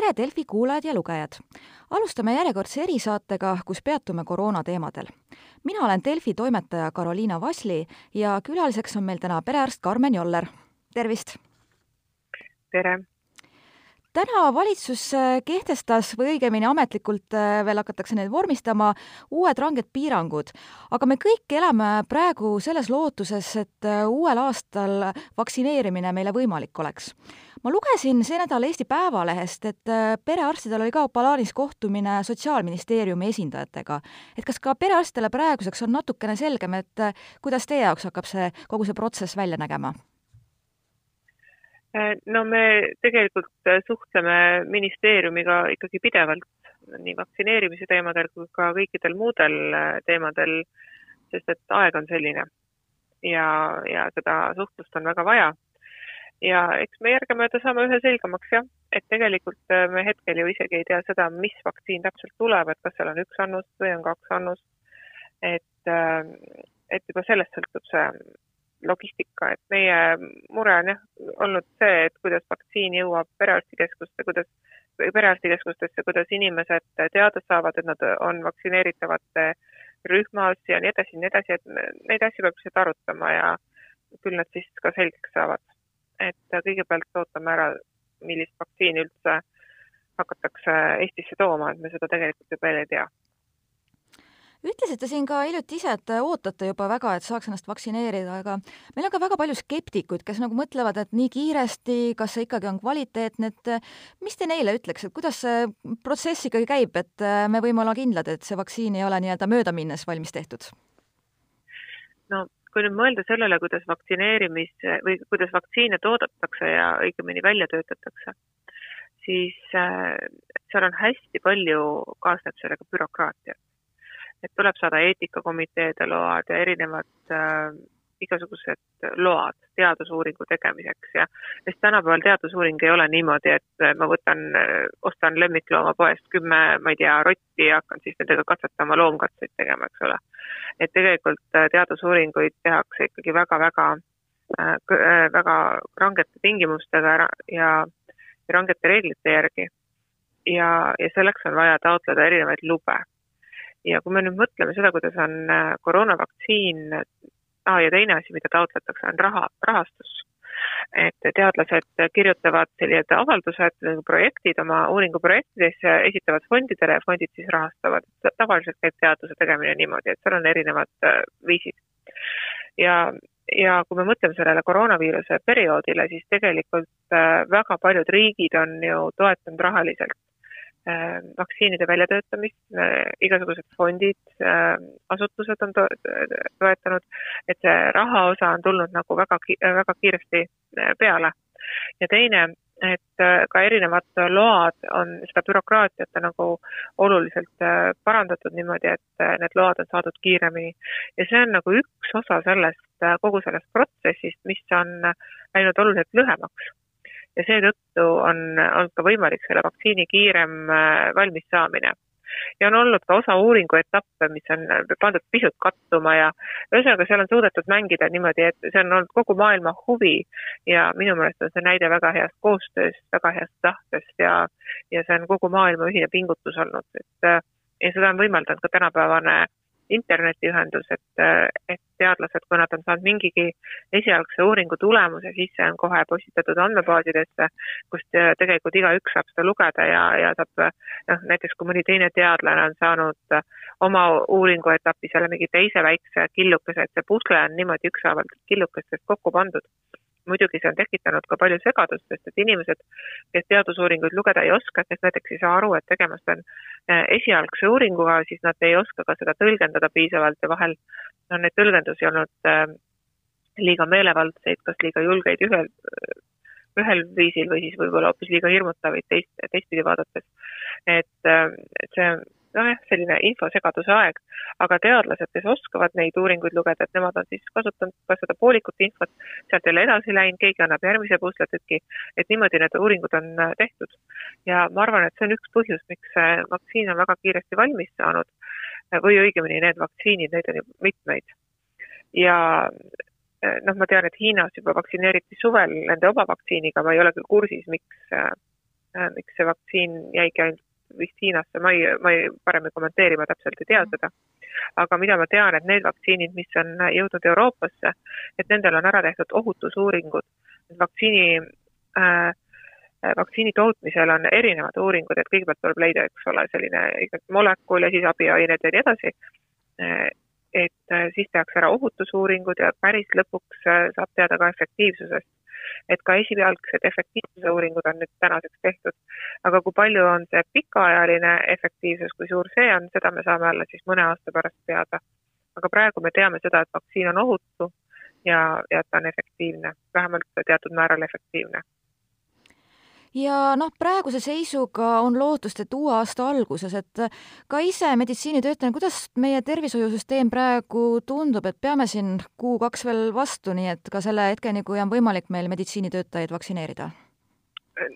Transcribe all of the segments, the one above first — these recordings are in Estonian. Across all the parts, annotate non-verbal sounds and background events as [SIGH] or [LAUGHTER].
tere, Delfi kuulajad ja lugejad! alustame järjekordse erisaatega, kus peatume koroona teemadel. mina olen Delfi toimetaja Karoliina Vasli ja külaliseks on meil täna perearst Karmen Joller. tervist! tere! Täna valitsus äh, kehtestas või õigemini ametlikult äh, veel hakatakse neid vormistama, uued ranged piirangud. aga me kõik elame praegu selles lootuses, et äh, uuel aastal vaktsineerimine meile võimalik oleks. ma lugesin see nädal Eesti Päevalehest, et perearstidel oli ka plaanis kohtumine Sotsiaalministeeriumi esindajatega. et kas ka perearstidele praeguseks on natukene selgem, et kuidas teie jaoks hakkab see, kogu see protsess välja nägema? Äh, no me tegelikult äh, suhtleme ministeeriumiga ikkagi pidevalt nii vaktsineerimise teemadel kui ka kõikidel muudel äh, teemadel, sest et aeg on selline ja, ja seda suhtlust on väga vaja. ja eks me järgemööda saame ühe selgemaks jah, et tegelikult me hetkel ju isegi ei tea seda, mis vaktsiin täpselt tuleb, et kas seal on üks annus või on kaks annust. et, et juba sellest sõltub see logistika, et meie mure on jah olnud see, et kuidas vaktsiin jõuab perearstikeskuste, kuidas, perearstikeskustesse, kuidas inimesed teada saavad, et nad on vaktsineeritavate rühmas ja nii edasi ja nii edasi, et neid asju peab lihtsalt arutama ja küll nad siis ka selgeks saavad. et kõigepealt ootame ära, millist vaktsiini üldse hakatakse Eestisse tooma, et me seda tegelikult ju veel ei tea ütlesite siin ka hiljuti ise, et ootate juba väga, et saaks ennast vaktsineerida, aga meil on ka väga palju skeptikuid, kes nagu mõtlevad, et nii kiiresti, kas see ikkagi on kvaliteetne, et mis te neile ütleks, et kuidas see protsess ikkagi käib, et me võime olla kindlad, et see vaktsiin ei ole nii-öelda möödaminnes valmis tehtud? no kui nüüd mõelda sellele, kuidas vaktsineerimis- või kuidas vaktsiine toodetakse ja õigemini välja töötatakse, siis äh, seal on hästi palju, kaasneb sellega bürokraatiat et tuleb saada eetikakomiteede load ja erinevad äh, igasugused load teadusuuringu tegemiseks ja sest tänapäeval teadusuuring ei ole niimoodi, et ma võtan, ostan lemmikloomapoest kümme, ma ei tea, rotti ja hakkan siis nendega katsetama, loomkatseid tegema, eks ole. et tegelikult äh, teadusuuringuid tehakse ikkagi väga-väga äh, äh, väga rangete tingimustega ja, ja rangete reeglite järgi. ja, ja selleks on vaja taotleda erinevaid lube ja kui me nüüd mõtleme seda, kuidas on äh, koroonavaktsiin ah,, ja teine asi, mida taotletakse, on raha, rahastus. et teadlased kirjutavad sellised avaldused, nagu projektid oma uuringuprojektidesse, esitavad fondidele ja fondid siis rahastavad. tavaliselt käib teaduse tegemine niimoodi, et seal on erinevad äh, viisid. ja, ja kui me mõtleme sellele koroonaviiruse perioodile, siis tegelikult äh, väga paljud riigid on ju toetanud rahaliselt vaktsiinide väljatöötamist, äh, igasugused fondid, äh, asutused on to toetanud, et see raha osa on tulnud nagu väga, väga kiiresti peale. ja teine, et ka erinevad load on, seda bürokraatiat on nagu oluliselt parandatud niimoodi, et need load on saadud kiiremini. ja see on nagu üks osa sellest, kogu sellest protsessist, mis on läinud oluliselt lühemaks ja seetõttu on olnud ka võimalik selle vaktsiini kiirem äh, valmissaamine ja on olnud ka osa uuringu etappe, mis on pandud pisut kattuma ja ühesõnaga, seal on suudetud mängida niimoodi, et see on olnud kogu maailma huvi ja minu meelest on see näide väga heast koostööst, väga heast tahtest ja, ja see on kogu maailma ühine pingutus olnud, et äh, ja seda on võimaldanud ka tänapäevane internetiühendus, et, et teadlased, kui nad on saanud mingigi esialgse uuringu tulemuse, siis see on kohe postitatud andmebaasidesse, kust tegelikult igaüks saab seda lugeda ja, ja saab noh, näiteks kui mõni teine teadlane on saanud oma uuringu etapis jälle mingi teise väikse killukese, et see pusle on niimoodi ükshaaval killukestest kokku pandud muidugi see on tekitanud ka palju segadust, sest et inimesed, kes teadusuuringuid lugeda ei oska, kes näiteks ei saa aru, et tegemist on äh, esialgse uuringuga, siis nad ei oska ka seda tõlgendada piisavalt ja vahel on neid tõlgendusi olnud äh, liiga meelevaldseid, kas liiga julgeid ühel, ühel viisil või siis võib-olla hoopis liiga hirmutavaid teist, teistpidi vaadates. et, äh, see nojah, selline infosegaduse aeg, aga teadlased, kes oskavad neid uuringuid lugeda, et nemad on siis kasutanud ka seda poolikut infot, sealt jälle edasi läinud, keegi annab järgmise pusletüki, et niimoodi need uuringud on äh, tehtud. ja ma arvan, et see on üks põhjus, miks see vaktsiin on väga kiiresti valmis saanud või õigemini need vaktsiinid, neid on ju mitmeid. ja äh, noh, ma tean, et Hiinas juba vaktsineeriti suvel nende oma vaktsiiniga, ma ei ole küll kursis, miks äh, miks see vaktsiin jäigi ainult vist Hiinasse, ma ei, ma ei, parem ei kommenteeri, ma täpselt ei tea seda. aga mida ma tean, et need vaktsiinid, mis on jõudnud Euroopasse, et nendel on ära tehtud ohutusuuringud. vaktsiini äh,, vaktsiini tootmisel on erinevad uuringud, et kõigepealt tuleb leida, eks ole, selline molekul ja siis abiained ja nii edasi. et siis tehakse ära ohutusuuringud ja päris lõpuks saab teada ka efektiivsusest et ka esialgsed efektiivsuse uuringud on nüüd tänaseks tehtud. aga kui palju on see pikaajaline efektiivsus, kui suur see on, seda me saame alles siis mõne aasta pärast teada. aga praegu me teame seda, et vaktsiin on ohutu ja, ja ta on efektiivne, vähemalt teatud määral efektiivne ja noh, praeguse seisuga on lootust, et uue aasta alguses, et ka ise meditsiinitöötajana, kuidas meie tervishoiusüsteem praegu tundub, et peame siin kuu-kaks veel vastu, nii et ka selle hetkeni, kui on võimalik meil meditsiinitöötajaid vaktsineerida?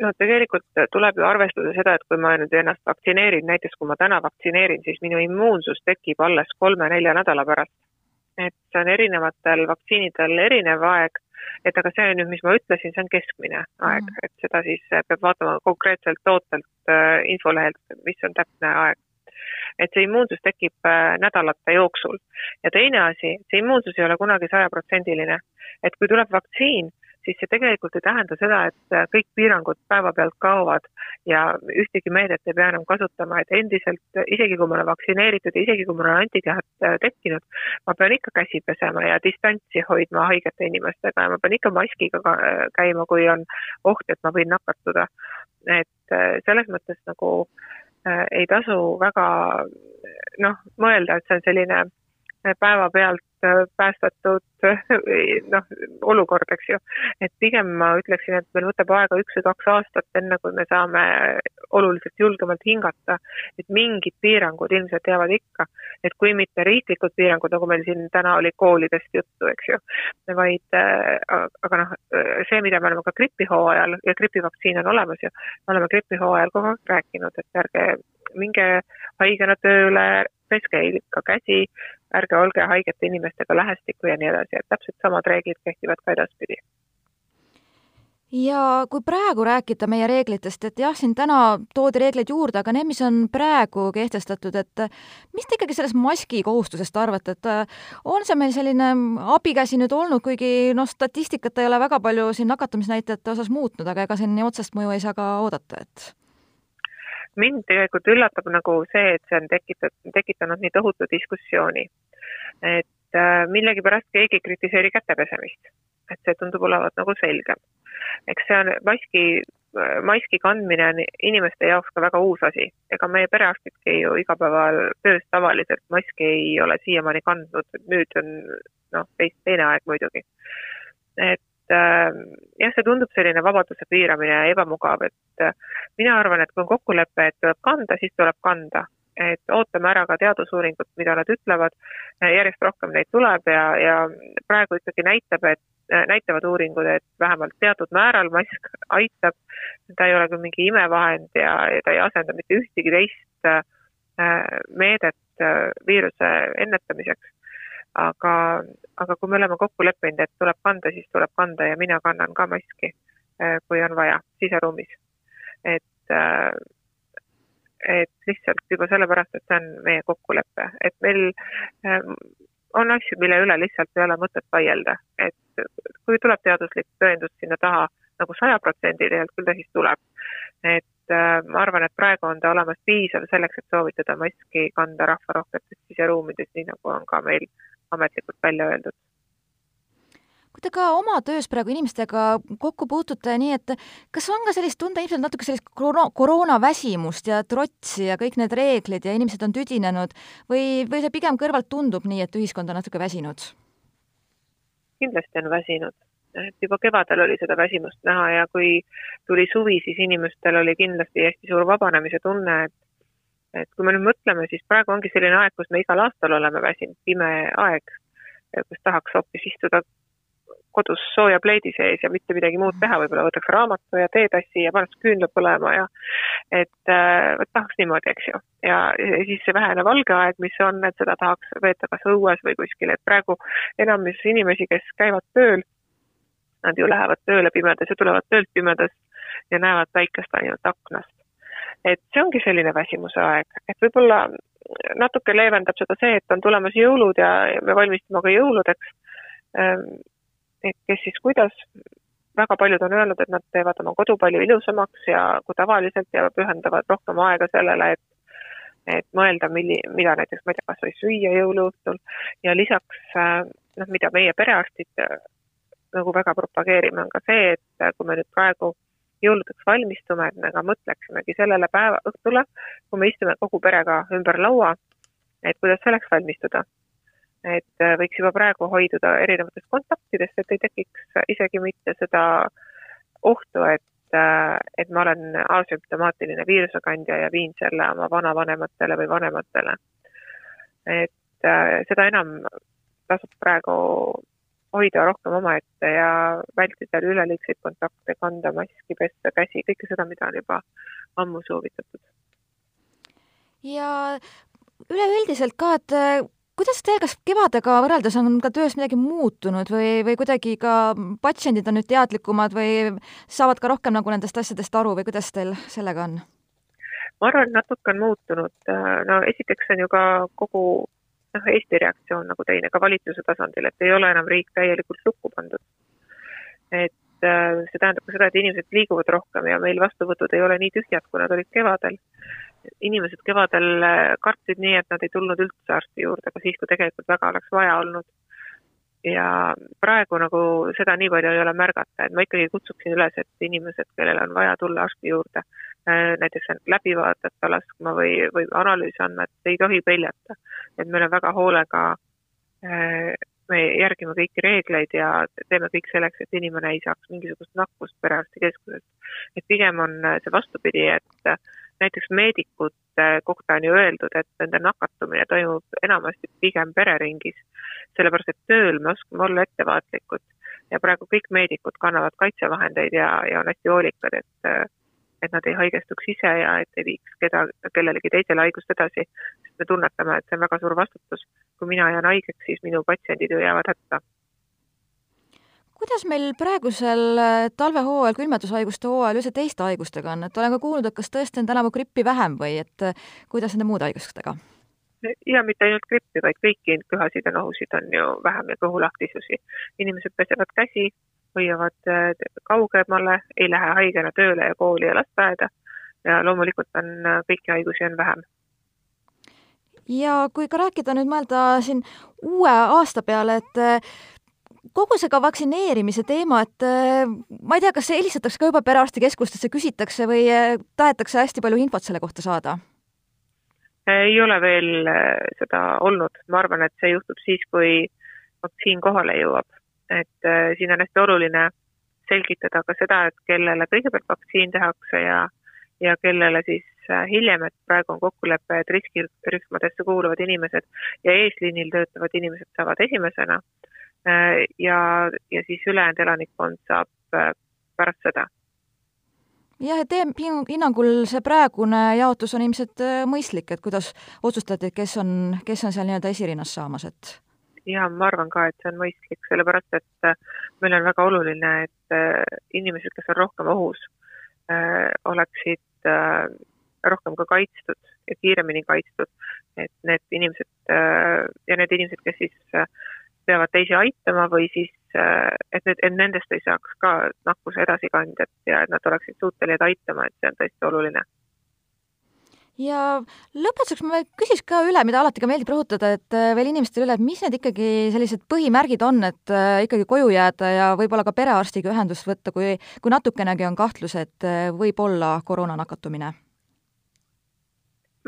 no tegelikult tuleb ju arvestada seda, et kui ma nüüd ennast vaktsineerin, näiteks kui ma täna vaktsineerin, siis minu immuunsus tekib alles kolme-nelja nädala pärast. et see on erinevatel vaktsiinidel erinev aeg et aga see nüüd, mis ma ütlesin, see on keskmine aeg mm., et seda siis äh, peab vaatama konkreetselt tootelt äh, infolehelt, mis on täpne aeg. et see immuunsus tekib äh, nädalate jooksul ja teine asi, see immuunsus ei ole kunagi sajaprotsendiline, et kui tuleb vaktsiin, siis see tegelikult ei tähenda seda, et äh, kõik piirangud päevapealt kaovad ja ühtegi meedet ei pea enam kasutama, et endiselt, isegi kui ma olen vaktsineeritud ja isegi kui mul on antikehad äh, tekkinud, ma pean ikka käsi pesema ja distantsi hoidma haigete inimestega ja ma pean ikka maskiga äh, käima, kui on oht, et ma võin nakatuda. et selles mõttes nagu äh, ei tasu väga noh, mõelda, et see on selline päevapealt Äh, päästetud [LAUGHS] noh, olukord, eks ju. et pigem ma ütleksin, et meil võtab aega üks või kaks aastat, enne kui me saame oluliselt julgemalt hingata. et mingid piirangud ilmselt jäävad ikka, et kui mitte riiklikud piirangud, nagu meil siin täna oli koolidest juttu, eks ju, vaid äh, aga noh, see, mida me oleme ka gripihooajal ja gripivaktsiin on olemas ju, me oleme gripihooajal kogu aeg rääkinud, et ärge minge haigena tööle, peske ikka käsi, ärge olge haigete inimestega lähestikku ja nii edasi, et täpselt samad reeglid kehtivad ka edaspidi. Ja kui praegu rääkida meie reeglitest, et jah, siin täna toodi reegleid juurde, aga need, mis on praegu kehtestatud, et mis te ikkagi sellest maski kohustusest arvate, et on see meil selline abikäsi nüüd olnud, kuigi noh, statistikat ei ole väga palju siin nakatumisnäitajate osas muutnud, aga ega siin otsest mõju ei saa ka oodata, et mind tegelikult üllatab nagu see, et see on tekitatud, tekitanud nii tohutu diskussiooni. et äh, millegipärast keegi ei kritiseeri käte pesemist, et see tundub olevat nagu selgem. eks see on maski, maski kandmine on inimeste jaoks ka väga uus asi, ega meie perearstidki ju igapäeval töös tavaliselt maski ei ole siiamaani kandnud, nüüd on noh, teist teine aeg muidugi. et jah, see tundub selline vabaduse piiramine ja ebamugav, et äh, mina arvan, et kui on kokkulepe, et tuleb kanda, siis tuleb kanda. et ootame ära ka teadusuuringud, mida nad ütlevad, järjest rohkem neid tuleb ja, ja praegu ikkagi näitab, et äh, näitavad uuringud, et vähemalt teatud määral mask aitab, ta ei ole küll mingi imevahend ja, ja ta ei asenda mitte ühtegi teist äh, meedet äh, viiruse ennetamiseks aga, aga kui me oleme kokku leppinud, et tuleb kanda, siis tuleb kanda ja mina kannan ka maski, äh, kui on vaja, siseruumis. et, äh, et lihtsalt juba sellepärast, et see on meie kokkulepe, et meil äh, on asju, mille üle lihtsalt ei ole mõtet vaielda, et kui tuleb teaduslik tõendus sinna taha nagu sajaprotsendiliselt, küll ta siis tuleb. et ma arvan, et praegu on ta olemas piisav selleks, et soovitada maski kanda rahvarohketes siseruumides, nii nagu on ka meil ametlikult välja öeldud kui te ka oma töös praegu inimestega kokku puutute, nii et kas on ka sellist tunda ilmselt natuke sellist koroona, koroonaväsimust ja trotsi ja kõik need reeglid ja inimesed on tüdinenud või, või see pigem kõrvalt tundub nii, et ühiskond on natuke väsinud? kindlasti on väsinud, et juba kevadel oli seda väsimust näha ja kui tuli suvi, siis inimestel oli kindlasti hästi suur vabanemise tunne, et et kui me nüüd mõtleme, siis praegu ongi selline aeg, kus me igal aastal oleme väsinud, pime aeg, kus tahaks hoopis istuda kodus sooja pleidi sees ja mitte midagi muud teha, võib-olla võtaks raamatu ja teetassi ja paneks küünla põlema ja et äh, vot tahaks niimoodi, eks ju. ja, siis see vähene valge aeg, mis on, et seda tahaks veeta kas õues või kuskil, et praegu enamus inimesi, kes käivad tööl, nad ju lähevad tööle pimedas ja tulevad töölt pimedas ja näevad päikest ainult aknast. Et see ongi selline väsimuse aeg, et võib-olla natuke leevendab seda see, et on tulemas jõulud ja, me valmistume ka jõuludeks. Ehm, et kes siis kuidas, väga paljud on öelnud, et nad teevad oma kodu palju ilusamaks ja kui tavaliselt ja pühendavad rohkem aega sellele, et et mõelda, milli-, mida näiteks, ma ei tea, kas või süüa jõuluõhtul ja lisaks noh, mida meie perearstid nagu väga propageerime, on ka see, et kui me nüüd praegu jõuludeks valmistume, et me ka mõtleksimegi sellele päeva õhtule, kui me istume kogu perega ümber laua, et kuidas selleks valmistuda. et äh, võiks juba praegu hoiduda erinevatest kontaktidest, et ei tekiks isegi mitte seda ohtu, et, äh, et ma olen asümptomaatiline viirusekandja ja viin selle oma vanavanematele või vanematele. et äh, seda enam tasub praegu hoida rohkem omaette ja vältida üleliigseid kontakte, kanda maski, pesta käsi, kõike seda, mida on juba ammu soovitatud. ja üleüldiselt ka, et äh, kuidas teil, kas kevadega võrreldes on ka töös midagi muutunud või, või kuidagi ka patsiendid on nüüd teadlikumad või saavad ka rohkem nagu nendest asjadest aru või kuidas teil sellega on? ma arvan, et natuke on muutunud, äh, no esiteks on ju ka kogu noh, Eesti reaktsioon nagu teine ka valitsuse tasandil, et ei ole enam riik täielikult lukku pandud. et äh, see tähendab ka seda, et inimesed liiguvad rohkem ja meil vastuvõtud ei ole nii tühjad, kui nad olid kevadel. inimesed kevadel äh, kartsid nii, et nad ei tulnud üldse arsti juurde, ka siis, kui tegelikult väga oleks vaja olnud ja praegu nagu seda nii palju ei ole märgata, et ma ikkagi kutsuksin üles, et inimesed, kellel on vaja tulla arsti juurde, näiteks läbi vaadata laskma või, või analüüsi andma, et ei tohi peljata. et meil on väga hoolega, äh, me järgime kõiki reegleid ja teeme kõik selleks, et inimene ei saaks mingisugust nakkust perearstikeskusest. et pigem on see vastupidi, et näiteks meedikute kohta on ju öeldud, et nende nakatumine toimub enamasti pigem pereringis, sellepärast et tööl me oskame olla ettevaatlikud ja praegu kõik meedikud kannavad kaitsevahendeid ja, ja on hästi hoolikad, et et nad ei haigestuks ise ja et ei viiks keda, kellelegi teisele haigust edasi, sest me tunnetame, et see on väga suur vastutus. kui mina jään haigeks, siis minu patsiendid ju jäävad hätta kuidas meil praegusel äh, talvehooajal, külmetushaiguste hooajal üldse teiste haigustega on, et olen ka kuulnud, et kas tõesti on tänavu grippi vähem või et äh, kuidas nende muude haigustega? ja mitte ainult grippi, vaid kõiki köhasid ja nohusid on ju vähem ja kõhulahtisusi. inimesed pesevad käsi, hoiavad äh, kaugemale, ei lähe haigena tööle ja kooli ja lasteaeda ja loomulikult on kõiki haigusi on vähem ja kui ka rääkida nüüd mõelda siin uue aasta peale, et kogu see ka vaktsineerimise teema, et äh, ma ei tea, kas helistatakse ka juba perearstikeskustesse, küsitakse või äh, tahetakse hästi palju infot selle kohta saada? ei ole veel äh, seda olnud, ma arvan, et see juhtub siis, kui vaktsiin kohale jõuab. Et siin on hästi oluline selgitada ka seda, et kellele kõigepealt vaktsiin tehakse ja, ja kellele siis hiljem, et praegu on kokkulepe, et riskirühmadesse kuuluvad inimesed ja eesliinil töötavad inimesed saavad esimesena Äh, ja, ja siis ülejäänud elanikkond saab äh, pärast seda. jah, et teie hinnangul see praegune jaotus on ilmselt äh, mõistlik, et kuidas otsustati, et kes on, kes on seal nii-öelda esirinnas saamas, et? Ja ma arvan ka, et see on mõistlik, sellepärast et meil on väga oluline, et inimesed, kes on rohkem ohus, oleksid rohkem ka kaitstud ja kiiremini kaitstud, et need inimesed ja need inimesed, kes siis peavad teisi aitama või siis, äh, et need, et nendest ei saaks ka nakkuse edasikandjat ja et nad oleksid suutelised aitama, et see on tõesti oluline ja lõpetuseks ma küsiks ka üle, mida alati ka meeldib rõhutada, et äh, veel inimestele üle, et mis need ikkagi sellised põhimärgid on, et äh, ikkagi koju jääda ja võib-olla ka perearstiga ühendust võtta, kui, kui natukenegi on kahtlus, et võib olla koroona nakatumine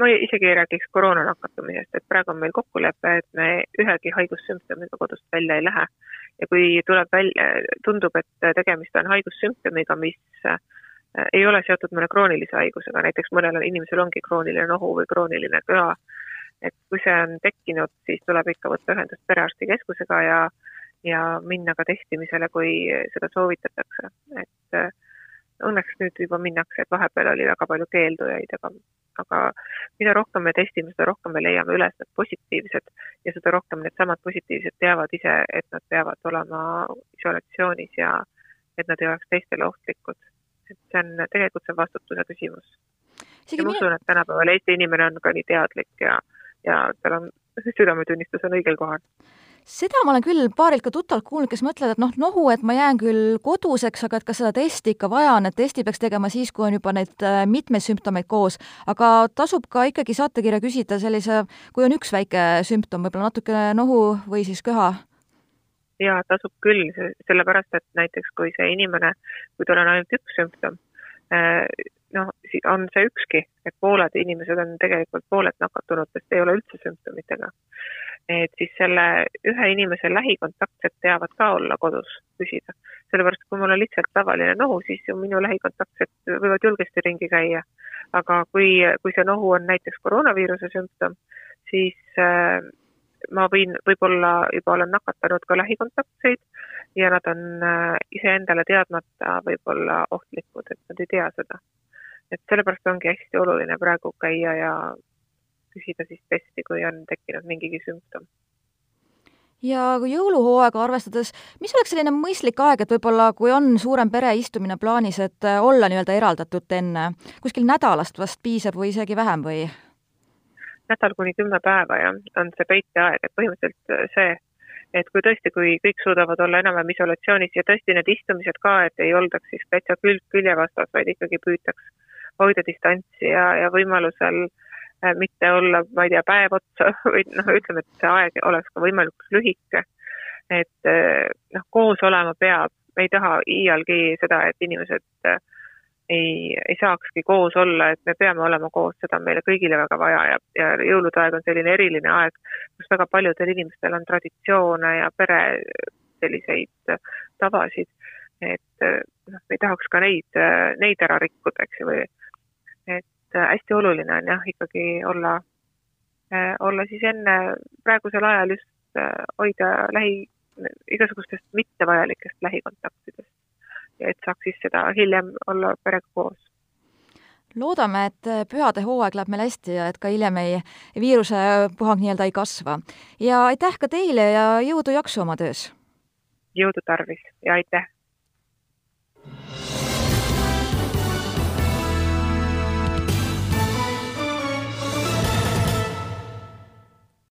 ma isegi ei räägiks koroona nakatumisest, et praegu on meil kokkulepe, et me ühegi haigussümptomiga kodust välja ei lähe. ja kui tuleb välja, tundub, et tegemist on haigussümptomiga, mis äh, ei ole seotud mõne kroonilise haigusega, näiteks mõnel inimesel ongi krooniline nohu või krooniline köha, et kui see on tekkinud, siis tuleb ikka võtta ühendust perearstikeskusega ja ja minna ka testimisele, kui seda soovitatakse, et äh, õnneks nüüd juba minnakse, et vahepeal oli väga palju keeldujaid, aga, aga mida rohkem me testime, seda rohkem me leiame üles need positiivsed ja seda rohkem needsamad positiivsed teavad ise, et nad peavad olema isolatsioonis ja et nad ei oleks teistele ohtlikud. Et see on, tegelikult see vastutuse küsimus. ja ma usun, et tänapäeval Eesti inimene on ka nii teadlik ja, ja tal on südametunnistus on õigel kohal seda ma olen küll paarilt ka tuttavalt kuulnud, kes mõtlevad, et noh, nohu, et ma jään küll koduseks, aga et kas seda testi ikka vaja on, et testi peaks tegema siis, kui on juba neid äh, mitmeid sümptomeid koos. aga tasub ka ikkagi saatekirja küsida sellise, kui on üks väike sümptom, võib-olla natukene nohu või siis köha jaa, tasub küll, sellepärast et näiteks kui see inimene, kui tal on ainult üks sümptom, äh, noh, on see ükski, et pooled inimesed on tegelikult, pooled nakatunutest ei ole üldse sümptomitega et siis selle ühe inimese lähikontaktsed teavad ka olla kodus püsida. sellepärast, kui mul on lihtsalt tavaline nohu, siis ju minu lähikontaktsed võivad julgesti ringi käia. aga kui, kui see nohu on näiteks koroonaviiruse sümptom, siis äh, ma võin, võib-olla juba olen nakatanud ka lähikontaktseid ja nad on äh, iseendale teadmata võib-olla ohtlikud, et nad ei tea seda. et sellepärast ongi hästi oluline praegu käia ja küsida siis testi, kui on tekkinud mingigi sümptom ja kui jõuluhooaega arvestades, mis oleks selline mõistlik aeg, et võib-olla kui on suurem pereistumine plaanis, et äh, olla nii-öelda eraldatud enne, kuskil nädalast vast piisab või isegi vähem või? Nädal kuni kümme päeva jah, on see peiteaeg, et põhimõtteliselt äh, see, et kui tõesti, kui kõik suudavad olla enam-vähem isolatsioonis ja tõesti need istumised ka, et ei oldaks siis täitsa külg külje vastas, vaid ikkagi püütaks hoida distantsi ja, ja võimalusel Äh, mitte olla, ma ei tea, päev otsa [LAUGHS] või noh, ütleme, et see aeg oleks ka võimalikult lühike. et äh, noh, koos olema peab, me ei taha iialgi seda, et inimesed äh, ei, ei saakski koos olla, et me peame olema koos, seda on meile kõigile väga vaja ja, ja jõulude aeg on selline eriline aeg, kus väga paljudel inimestel on traditsioone ja pere selliseid tavasid, et noh, me ei tahaks ka neid, neid ära rikkuda, eks ju, või et hästi oluline on jah, ikkagi olla, äh, olla siis enne, praegusel ajal just äh, hoida lähi, igasugustest mittevajalikest lähikontaktidest et saaks siis seda hiljem olla perega koos loodame, et pühade hooaeg läheb meil hästi ja et ka hiljem ei, viirusepuhang nii-öelda ei kasva. ja aitäh ka teile ja jõudu jaksu oma töös! jõudu tarvis ja aitäh!